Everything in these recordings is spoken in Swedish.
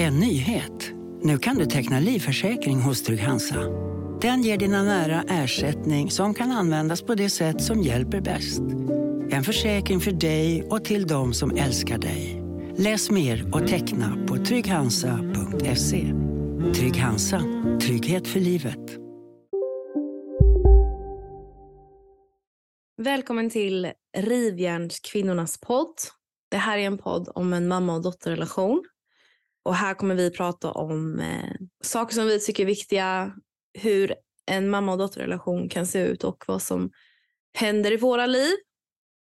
En nyhet. Nu kan du teckna livförsäkring hos Trygg-Hansa. Den ger dina nära ersättning som kan användas på det sätt som hjälper bäst. En försäkring för dig och till de som älskar dig. Läs mer och teckna på trygghansa.se. Trygg Hansa. Trygghet för livet. Välkommen till Rivjärnskvinnornas podd. Det här är en podd om en mamma och dotterrelation. Och här kommer vi prata om eh, saker som vi tycker är viktiga, hur en mamma och dotterrelation kan se ut och vad som händer i våra liv.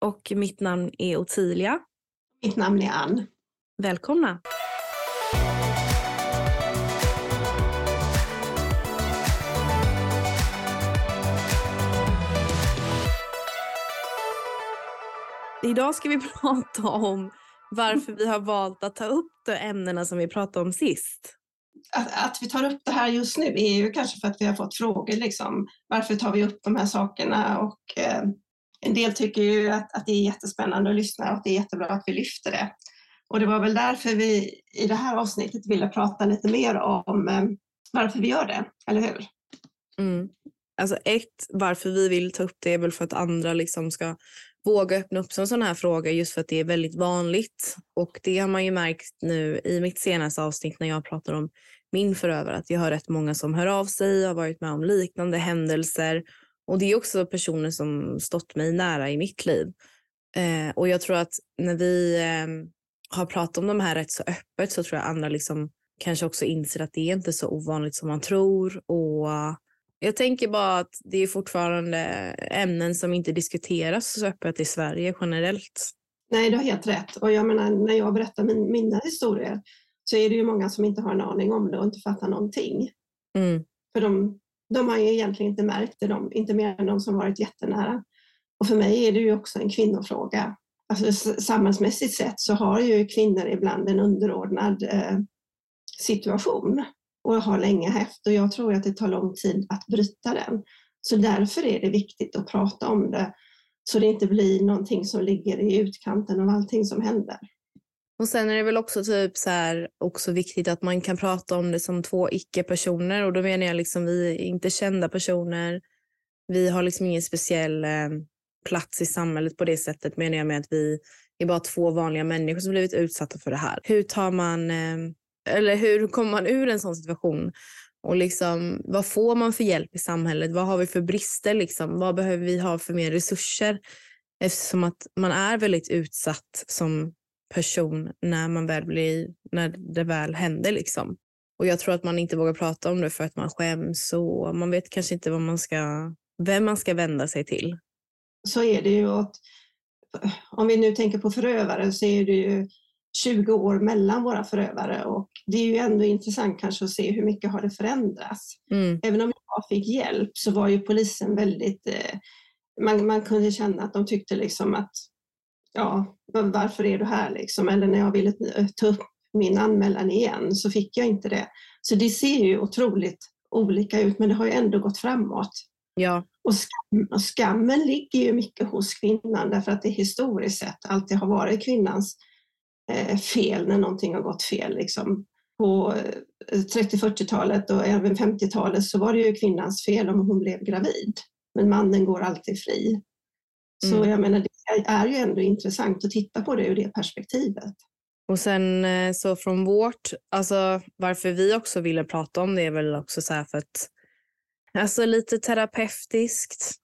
Och mitt namn är Ottilia. Mitt namn är Ann. Välkomna! Idag ska vi prata om varför vi har valt att ta upp de ämnena som vi pratade om sist. Att, att, vi tar upp det här just nu är ju kanske för att vi har fått frågor. Liksom. Varför tar vi upp de här sakerna? Och, eh, en del tycker ju att, att det är jättespännande att lyssna och att det är jättebra att vi lyfter det. Och det var väl därför vi i det här avsnittet ville prata lite mer om eh, varför vi gör det, eller hur? Mm. Alltså ett, varför vi vill ta upp det är väl för att andra liksom ska våga öppna upp sig en sån här fråga just för att det är väldigt vanligt. Och det har man ju märkt nu i mitt senaste avsnitt när jag pratar om min förövare att jag har rätt många som hör av sig och har varit med om liknande händelser. Och det är också personer som stått mig nära i mitt liv. Eh, och jag tror att när vi eh, har pratat om de här rätt så öppet så tror jag andra liksom kanske också inser att det är inte så ovanligt som man tror. Och jag tänker bara att det är fortfarande ämnen som inte diskuteras så öppet i Sverige generellt. Nej, du har helt rätt. Och jag menar, när jag berättar min, mina historier så är det ju många som inte har en aning om det och inte fattar någonting. Mm. För de, de har ju egentligen inte märkt det, de, inte mer än de som varit jättenära. Och för mig är det ju också en kvinnofråga. Alltså, samhällsmässigt sett så har ju kvinnor ibland en underordnad eh, situation och har länge haft och jag tror att det tar lång tid att bryta den. Så därför är det viktigt att prata om det så det inte blir någonting som ligger i utkanten av allting som händer. Och sen är det väl också typ så här också viktigt att man kan prata om det som två icke-personer och då menar jag liksom vi är inte kända personer. Vi har liksom ingen speciell eh, plats i samhället på det sättet menar jag med att vi är bara två vanliga människor som blivit utsatta för det här. Hur tar man eh, eller hur kommer man ur en sån situation? Och liksom, vad får man för hjälp i samhället? Vad har vi för brister? Liksom? Vad behöver vi ha för mer resurser? Eftersom att man är väldigt utsatt som person när, man väl blir, när det väl händer. Liksom. Och Jag tror att man inte vågar prata om det för att man skäms och man vet kanske inte vad man ska, vem man ska vända sig till. Så är det ju. Att, om vi nu tänker på förövare så är det ju 20 år mellan våra förövare och det är ju ändå intressant kanske att se hur mycket har det förändrats. Mm. Även om jag fick hjälp så var ju polisen väldigt, eh, man, man kunde känna att de tyckte liksom att ja, varför är du här liksom? Eller när jag ville ta upp min anmälan igen så fick jag inte det. Så det ser ju otroligt olika ut men det har ju ändå gått framåt. Ja. Och, skam, och skammen ligger ju mycket hos kvinnan därför att det historiskt sett alltid har varit kvinnans Eh, fel när någonting har gått fel. Liksom. På 30-40-talet eh, och även 50-talet så var det ju kvinnans fel om hon blev gravid. Men mannen går alltid fri. Så mm. jag menar, det är ju ändå intressant att titta på det ur det perspektivet. Och sen eh, så från vårt, alltså varför vi också ville prata om det är väl också så här för att, alltså lite terapeutiskt.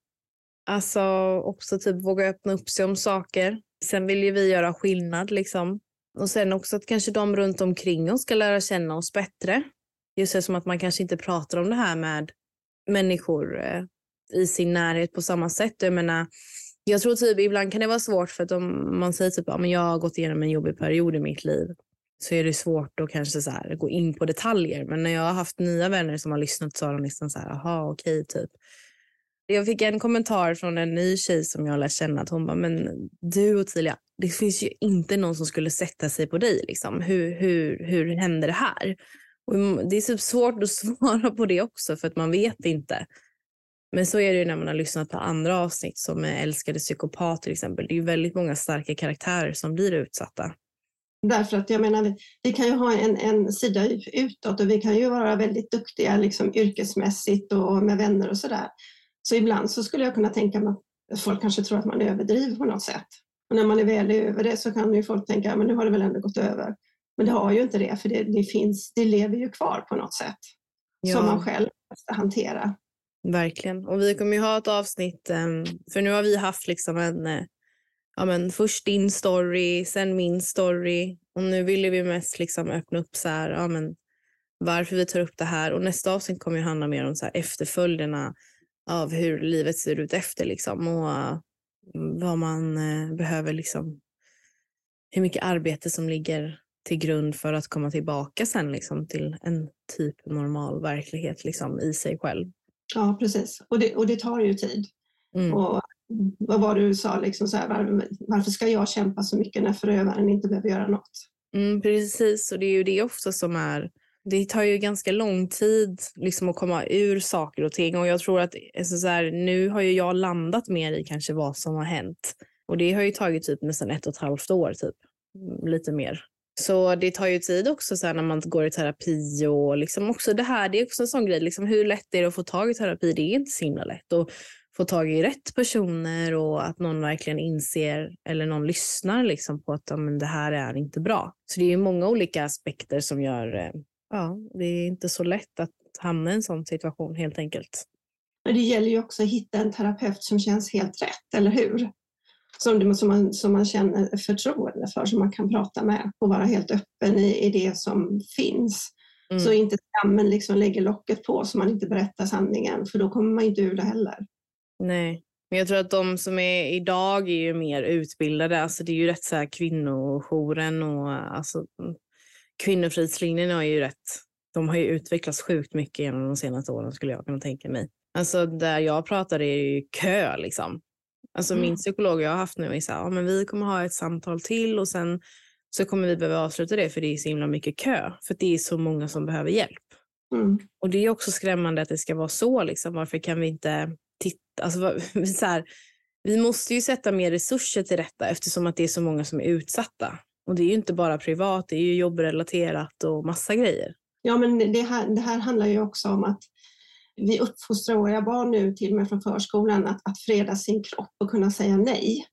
Alltså också typ våga öppna upp sig om saker. Sen vill ju vi göra skillnad liksom. Och sen också att kanske de runt omkring oss ska lära känna oss bättre. Just som att man kanske inte pratar om det här med människor eh, i sin närhet på samma sätt. Jag menar, jag tror typ ibland kan det vara svårt för att om man säger typ att ja, jag har gått igenom en jobbig period i mitt liv så är det svårt att kanske så här, gå in på detaljer. Men när jag har haft nya vänner som har lyssnat så har de liksom så här, aha okej typ. Jag fick en kommentar från en ny tjej som jag lär känna. Att hon bara, men du Ottilia, det finns ju inte någon som skulle sätta sig på dig. Liksom. Hur, hur, hur hände det här? Och det är så svårt att svara på det också för att man vet inte. Men så är det ju när man har lyssnat på andra avsnitt som Älskade psykopat till exempel. Det är ju väldigt många starka karaktärer som blir utsatta. Därför att jag menar, vi, vi kan ju ha en, en sida utåt och vi kan ju vara väldigt duktiga liksom, yrkesmässigt och med vänner och sådär. Så ibland så skulle jag kunna tänka mig att folk kanske tror att man överdriver på något sätt. Och när man är väl över det så kan ju folk tänka, att nu har det väl ändå gått över. Men det har ju inte det, för det, det finns, det lever ju kvar på något sätt. Ja. Som man själv måste hantera. Verkligen. Och vi kommer ju ha ett avsnitt, ehm, för nu har vi haft liksom en, eh, ja men först din story, sen min story. Och nu ville vi mest liksom öppna upp så här, ja men varför vi tar upp det här. Och nästa avsnitt kommer ju handla mer om så här efterföljderna av hur livet ser ut efter liksom. Och uh, vad man uh, behöver liksom, hur mycket arbete som ligger till grund för att komma tillbaka sen liksom till en typ normal verklighet liksom i sig själv. Ja, precis. Och det, och det tar ju tid. Mm. Och vad var det du sa, liksom så här, var, varför ska jag kämpa så mycket när förövaren inte behöver göra något? Mm, precis, och det är ju det ofta som är det tar ju ganska lång tid liksom att komma ur saker och ting och jag tror att alltså så här, nu har ju jag landat mer i kanske vad som har hänt och det har ju tagit typ nästan ett och ett halvt år typ, mm, lite mer. Så det tar ju tid också så när man går i terapi och liksom också det här, det är också en sån grej, liksom hur lätt är det att få tag i terapi? Det är inte så himla lätt. Och få tag i rätt personer och att någon verkligen inser eller någon lyssnar liksom på att men det här är inte bra. Så det är många olika aspekter som gör, eh, ja, det är inte så lätt att hamna i en sån situation helt enkelt. Men det gäller ju också att hitta en terapeut som känns helt rätt, eller hur? som, som, man, som man känner förtroende för, som man kan prata med och vara helt öppen i, i det som finns. Mm. Så inte skammen liksom lägger locket på så man inte berättar sanningen, för då kommer man inte ur det heller. Nej, men jag tror att de som är idag är ju mer utbildade. Alltså det är ju rätt så här kvinnojouren och alltså, kvinnofridslinjen är ju rätt. De har ju utvecklats sjukt mycket genom de senaste åren skulle jag kunna tänka mig. Alltså där jag pratar är ju kö liksom. Alltså mm. min psykolog jag har haft nu är så här, ja, men vi kommer ha ett samtal till och sen så kommer vi behöva avsluta det för det är så himla mycket kö. För det är så många som behöver hjälp. Mm. Och det är också skrämmande att det ska vara så. Liksom. Varför kan vi inte titta? Alltså, så här, vi måste ju sätta mer resurser till detta eftersom att det är så många som är utsatta. Och det är ju inte bara privat, det är ju jobbrelaterat och massa grejer. Ja, men det här, det här handlar ju också om att vi uppfostrar våra barn nu till och med från förskolan att, att freda sin kropp och kunna säga nej.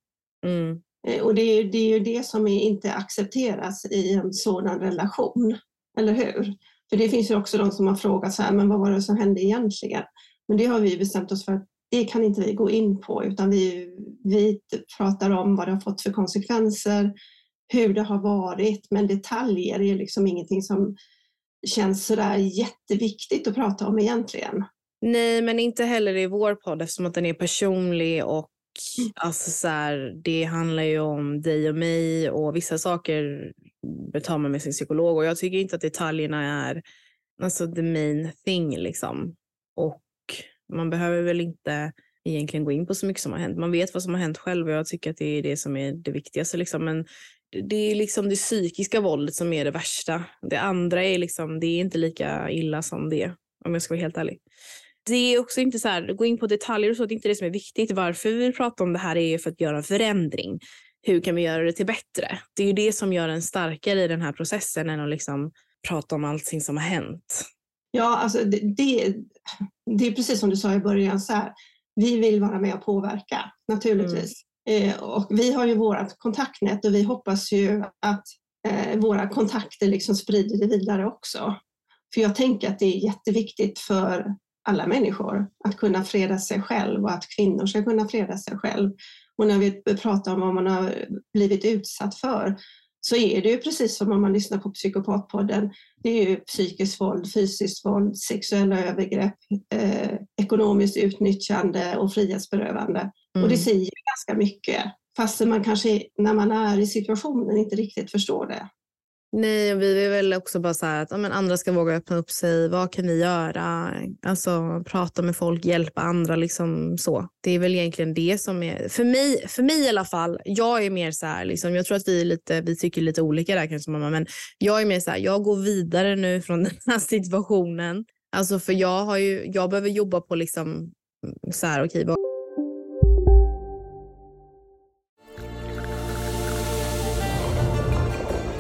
Mm. Eh, och det är, det är ju det som inte accepteras i en sådan relation, eller hur? För det finns ju också de som har frågat så här, men vad var det som hände egentligen? Men det har vi bestämt oss för att det kan inte vi gå in på, utan vi, vi pratar om vad det har fått för konsekvenser, hur det har varit, men detaljer är liksom ingenting som känns sådär jätteviktigt att prata om egentligen. Nej, men inte heller i vår podd eftersom att den är personlig och mm. alltså så här, det handlar ju om dig och mig och vissa saker tar man med sin psykolog och jag tycker inte att detaljerna är alltså the main thing liksom. Och man behöver väl inte egentligen gå in på så mycket som har hänt. Man vet vad som har hänt själv och jag tycker att det är det som är det viktigaste. Liksom. Men det är liksom det psykiska våldet som är det värsta. Det andra är liksom, det är inte lika illa som det, om jag ska vara helt ärlig. Det är också inte så här, gå in på detaljer och så, det är inte det som är viktigt. Varför vi vill prata om det här är för att göra en förändring. Hur kan vi göra det till bättre? Det är ju det som gör en starkare i den här processen än att liksom prata om allting som har hänt. Ja, alltså det, det, det är precis som du sa i början, så här, vi vill vara med och påverka naturligtvis. Eh, och vi har ju vårt kontaktnät och vi hoppas ju att eh, våra kontakter liksom sprider det vidare också. För jag tänker att det är jätteviktigt för alla människor att kunna freda sig själv och att kvinnor ska kunna freda sig själv. Och när vi pratar om vad man har blivit utsatt för så är det ju precis som om man lyssnar på Psykopatpodden. Det är ju psykiskt våld, fysiskt våld, sexuella övergrepp, eh, ekonomiskt utnyttjande och frihetsberövande. Mm. Och det mm ganska mycket, fastän man kanske när man är i situationen inte riktigt förstår det. Nej, och vi vill väl också bara så här att ja, men andra ska våga öppna upp sig. Vad kan vi göra? Alltså prata med folk, hjälpa andra. Liksom så. Det är väl egentligen det som är, för mig, för mig i alla fall, jag är mer så här, liksom, jag tror att vi, är lite, vi tycker lite olika där kanske mamma, men jag är mer så här, jag går vidare nu från den här situationen. Alltså för jag, har ju, jag behöver jobba på liksom, så här, okej, okay,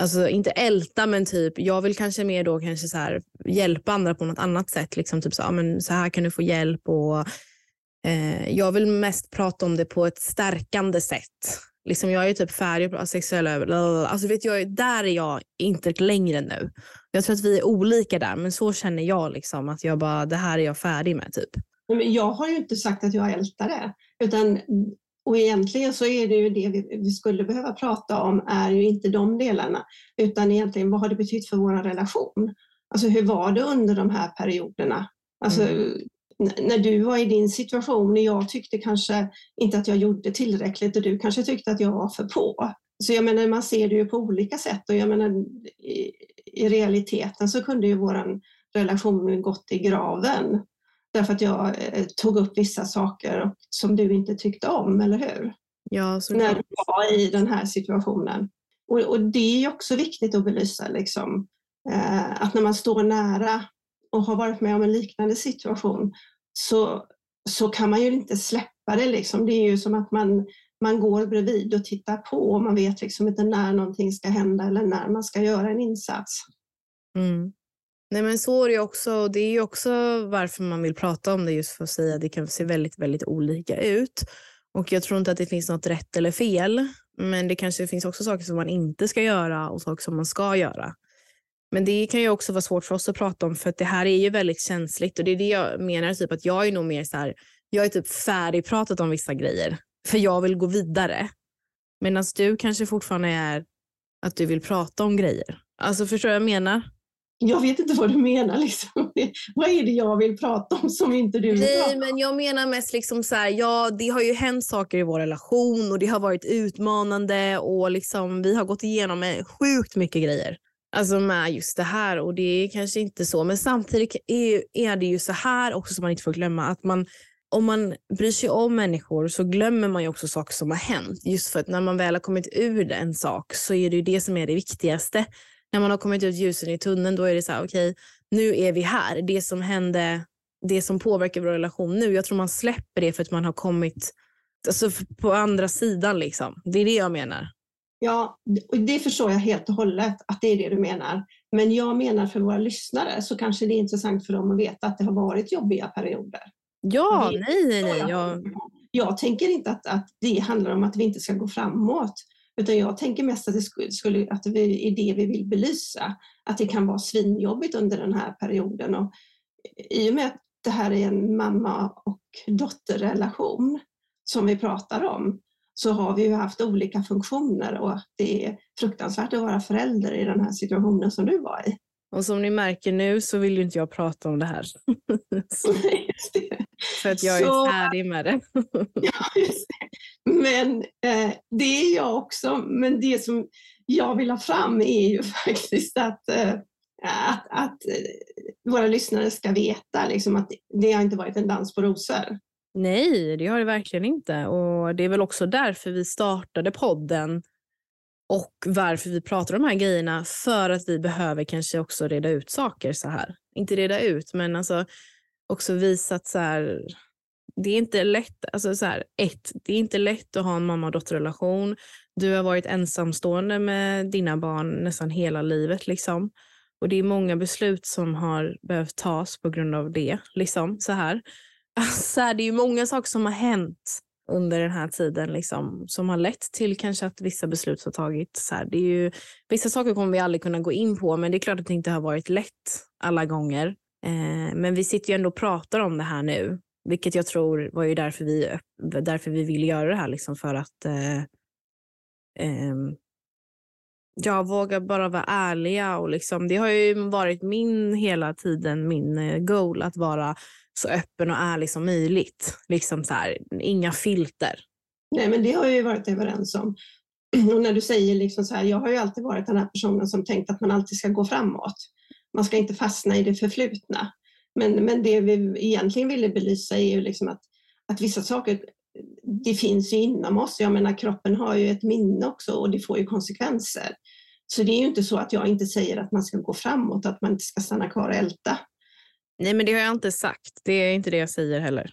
alltså inte älta, men typ jag vill kanske mer då kanske så här, hjälpa andra på något annat sätt. Liksom typ så, ja, men så här kan du få hjälp och eh, jag vill mest prata om det på ett stärkande sätt. Liksom jag är typ färdig på sexuella övergrepp. Alltså vet jag, där är jag inte längre nu. Jag tror att vi är olika där, men så känner jag liksom att jag bara, det här är jag färdig med typ. Men jag har ju inte sagt att jag ältar det, utan och egentligen så är det ju det vi, vi, skulle behöva prata om är ju inte de delarna, utan egentligen vad har det betytt för vår relation? Alltså hur var det under de här perioderna? Alltså, mm. När du var i din situation, när jag tyckte kanske inte att jag gjorde tillräckligt och du kanske tyckte att jag var för på. Så jag menar, man ser det ju på olika sätt och jag menar i, i realiteten så kunde ju vår relation gått i graven Därför att jag eh, tog upp vissa saker som du inte tyckte om, eller hur? Ja, När du var i den här situationen. Och, och det är också viktigt att belysa, liksom, eh, att när man står nära och har varit med om en liknande situation så, så kan man ju inte släppa det. Liksom. Det är ju som att man, man går bredvid och tittar på och man vet liksom inte när någonting ska hända eller när man ska göra en insats. Mm. Nej men så är det också. Det är ju också varför man vill prata om det just för att säga att det kan se väldigt, väldigt olika ut. Och jag tror inte att det finns något rätt eller fel. Men det kanske finns också saker som man inte ska göra och saker som man ska göra. Men det kan ju också vara svårt för oss att prata om för att det här är ju väldigt känsligt och det är det jag menar, typ att jag är nog mer så här, jag är typ färdigpratat om vissa grejer för jag vill gå vidare. Medan du kanske fortfarande är att du vill prata om grejer. Alltså förstår du vad jag menar? Jag vet inte vad du menar. Liksom. vad är det jag vill prata om som inte du vill Nej, prata om? men jag menar mest liksom så här, ja, det har ju hänt saker i vår relation och det har varit utmanande och liksom, vi har gått igenom sjukt mycket grejer. Alltså med just det här och det är kanske inte så, men samtidigt är, är det ju så här också som man inte får glömma att man om man bryr sig om människor så glömmer man ju också saker som har hänt. Just för att när man väl har kommit ur en sak så är det ju det som är det viktigaste när man har kommit ut ljusen i tunneln, då är det så här, okej, okay, nu är vi här. Det som hände, det som påverkar vår relation nu, jag tror man släpper det för att man har kommit alltså, på andra sidan. Liksom. Det är det jag menar. Ja, det förstår jag helt och hållet att det är det du menar. Men jag menar för våra lyssnare så kanske det är intressant för dem att veta att det har varit jobbiga perioder. Ja, nej, nej, nej. Jag... jag tänker inte att, att det handlar om att vi inte ska gå framåt. Utan jag tänker mest att det, skulle, att vi, är det vi vill belysa. Att det kan vara svinjobbigt under den här perioden. Och I och med att det här är en mamma och dotterrelation som vi pratar om så har vi ju haft olika funktioner och det är fruktansvärt att vara förälder i den här situationen som du var i. Och som ni märker nu så vill ju inte jag prata om det här. För att jag är så, färdig med det. ja, just det. Men eh, det är jag också. Men det som jag vill ha fram är ju faktiskt att, eh, att, att eh, våra lyssnare ska veta liksom, att det har inte varit en dans på rosor. Nej, det har det verkligen inte. Och Det är väl också därför vi startade podden och varför vi pratar om de här grejerna för att vi behöver kanske också reda ut saker så här. Inte reda ut, men alltså också visat att så här, det är inte lätt. Alltså så här, ett, det är inte lätt att ha en mamma och dotterrelation. Du har varit ensamstående med dina barn nästan hela livet. Liksom. Och det är många beslut som har behövt tas på grund av det. Liksom, så här. Alltså, det är många saker som har hänt under den här tiden liksom, som har lett till kanske att vissa beslut har tagits. Så här. Det är ju, vissa saker kommer vi aldrig kunna gå in på, men det är klart att det inte har varit lätt alla gånger. Eh, men vi sitter ju ändå och pratar om det här nu, vilket jag tror var ju därför vi, därför vi ville göra det här, liksom för att eh, eh, jag vågar bara vara ärliga. Och liksom, det har ju varit min hela tiden, min eh, goal, att vara så öppen och ärlig som möjligt. Liksom så här, inga filter. Nej, men det har vi varit överens om. Och när du säger liksom så här, jag har ju alltid varit den här personen som tänkt att man alltid ska gå framåt. Man ska inte fastna i det förflutna. Men, men det vi egentligen ville belysa är ju liksom att, att vissa saker, det finns ju inom oss. Jag menar kroppen har ju ett minne också och det får ju konsekvenser. Så det är ju inte så att jag inte säger att man ska gå framåt, att man inte ska stanna kvar och älta. Nej, men det har jag inte sagt. Det är inte det jag säger heller.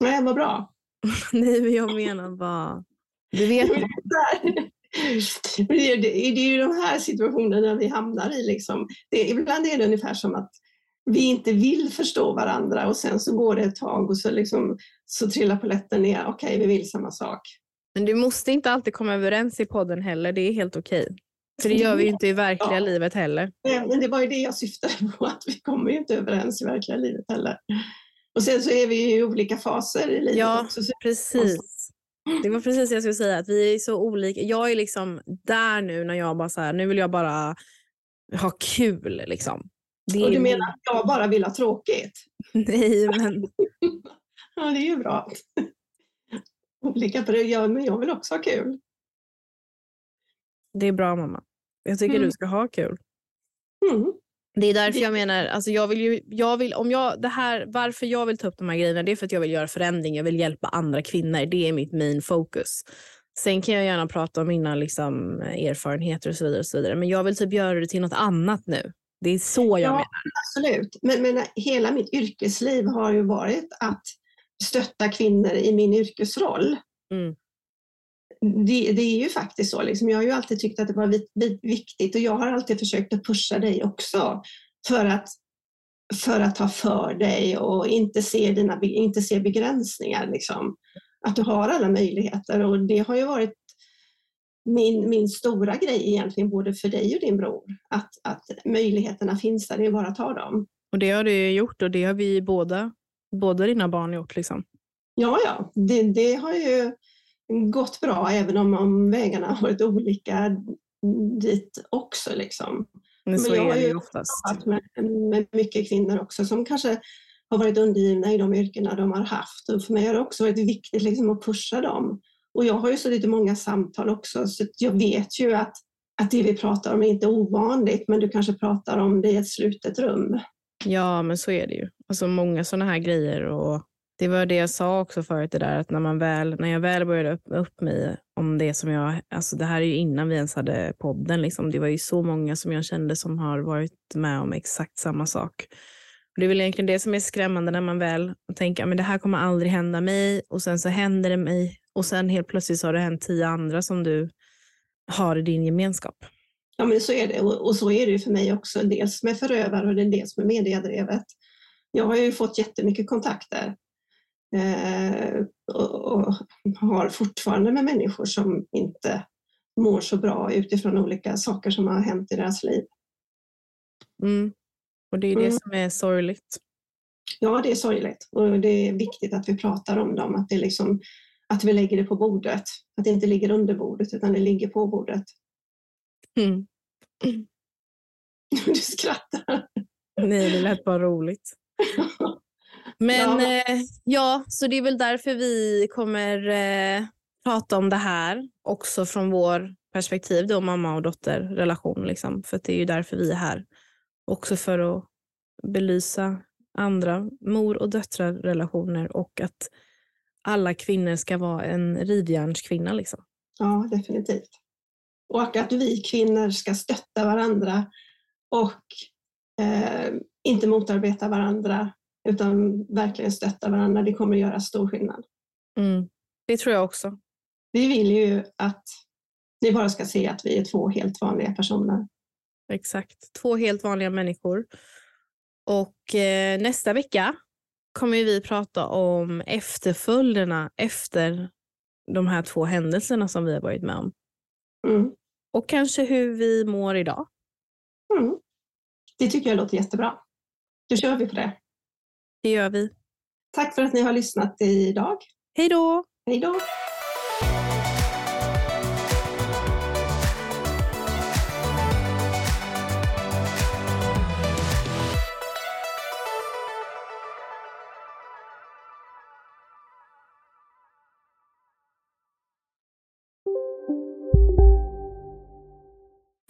Nej, vad bra. Nej, men jag menar bara... Du vet. Det, är, det är ju de här situationerna vi hamnar i. Liksom. Det, ibland är det ungefär som att vi inte vill förstå varandra och sen så går det ett tag och så, liksom, så trillar polletten ner. Okej, okay, vi vill samma sak. Men du måste inte alltid komma överens i podden heller. Det är helt okej. Okay. För det gör vi ju inte i verkliga ja. livet heller. Nej, men det var ju det jag syftade på, att vi kommer ju inte överens i verkliga livet heller. Och sen så är vi i olika faser i livet ja, också. precis. Det var precis det jag skulle säga, att vi är så olika. Jag är liksom där nu när jag bara så här, nu vill jag bara ha kul liksom. Det och du menar att jag bara vill ha tråkigt? Nej, men... ja, det är ju bra. Olika på det, ja, men jag vill också ha kul. Det är bra mamma. Jag tycker mm. du ska ha kul. Mm. Det är därför jag menar, alltså jag vill ju, jag vill, om jag, det här, varför jag vill ta upp de här grejerna det är för att jag vill göra förändring. Jag vill hjälpa andra kvinnor. Det är mitt main focus. Sen kan jag gärna prata om mina liksom, erfarenheter och så, vidare och så vidare. Men jag vill typ göra det till något annat nu. Det är så jag ja, menar. Absolut. Men, men hela mitt yrkesliv har ju varit att stötta kvinnor i min yrkesroll. Mm det, det, är ju faktiskt så. Liksom. Jag har ju alltid tyckt att det var viktigt och jag har alltid försökt att pusha dig också för att, för att ta för dig och inte se, dina, inte se begränsningar. Liksom. Att du har alla möjligheter och det har ju varit min, min stora grej egentligen både för dig och din bror. Att, att möjligheterna finns där, det är bara att ta dem. Och det har du gjort och det har vi båda, båda dina barn gjort. Liksom. Ja, ja, det, det har ju gått bra även om, om vägarna har varit olika dit också. Liksom. Men så Men jag är det ju oftast. Med, med mycket kvinnor också som kanske har varit undergivna i de yrkena de har haft. Och för mig har det också varit viktigt liksom, att pusha dem. Och jag har ju suttit i många samtal också så jag vet ju att, att det vi pratar om är inte ovanligt men du kanske pratar om det i ett slutet rum. Ja men så är det ju. Alltså många sådana här grejer och det var det jag sa också förut, det där att när, man väl, när jag väl började öppna upp mig om det som jag, alltså det här är ju innan vi ens hade podden, liksom. det var ju så många som jag kände som har varit med om exakt samma sak. Och det är väl egentligen det som är skrämmande när man väl tänker att det här kommer aldrig hända mig och sen så händer det mig och sen helt plötsligt så har det hänt tio andra som du har i din gemenskap. Ja men så är det och så är det ju för mig också, dels med förövare och dels med mediedrevet. Jag har ju fått jättemycket kontakter och, har fortfarande med människor som inte mår så bra utifrån olika saker som har hänt i deras liv. Mm. Och det är det mm. som är sorgligt. Ja, det är sorgligt och det är viktigt att vi pratar om dem, att, det liksom, att vi lägger det på bordet. Att det inte ligger under bordet utan det ligger på bordet. Mm. Du skrattar. Nej, det lät bara roligt. Men ja. Eh, ja, så det är väl därför vi kommer eh, prata om det här också från vår perspektiv, då mamma och dotterrelation. Liksom. För det är ju därför vi är här. Också för att belysa andra mor och döttrarrelationer och att alla kvinnor ska vara en rivjärnskvinna. Liksom. Ja, definitivt. och att vi kvinnor ska stötta varandra och eh, inte motarbeta varandra utan verkligen stötta varandra. Det kommer att göra stor skillnad. Mm. Det tror jag också. Vi vill ju att ni bara ska se att vi är två helt vanliga personer. Exakt. Två helt vanliga människor. Och eh, nästa vecka kommer vi prata om efterföljderna efter de här två händelserna som vi har varit med om. Mm. Och kanske hur vi mår idag. Mm. Det tycker jag låter jättebra. Då kör vi på det. Det gör vi. Tack för att ni har lyssnat idag. Hej då! Hej då!